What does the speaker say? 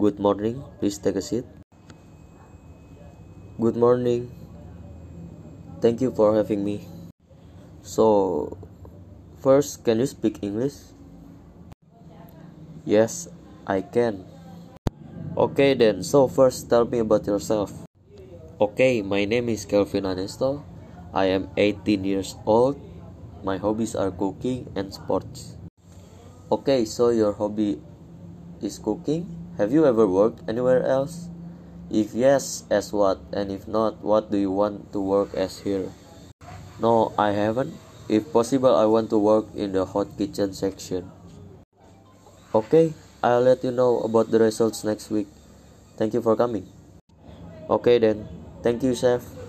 Good morning. Please take a seat. Good morning. Thank you for having me. So, first, can you speak English? Yes, I can. Okay then, so first tell me about yourself. Okay, my name is Kelvin Anesto. I am 18 years old. My hobbies are cooking and sports. Okay, so your hobby is cooking? Have you ever worked anywhere else? If yes, as what? And if not, what do you want to work as here? No, I haven't. If possible, I want to work in the hot kitchen section. Okay, I'll let you know about the results next week. Thank you for coming. Okay then. Thank you, chef.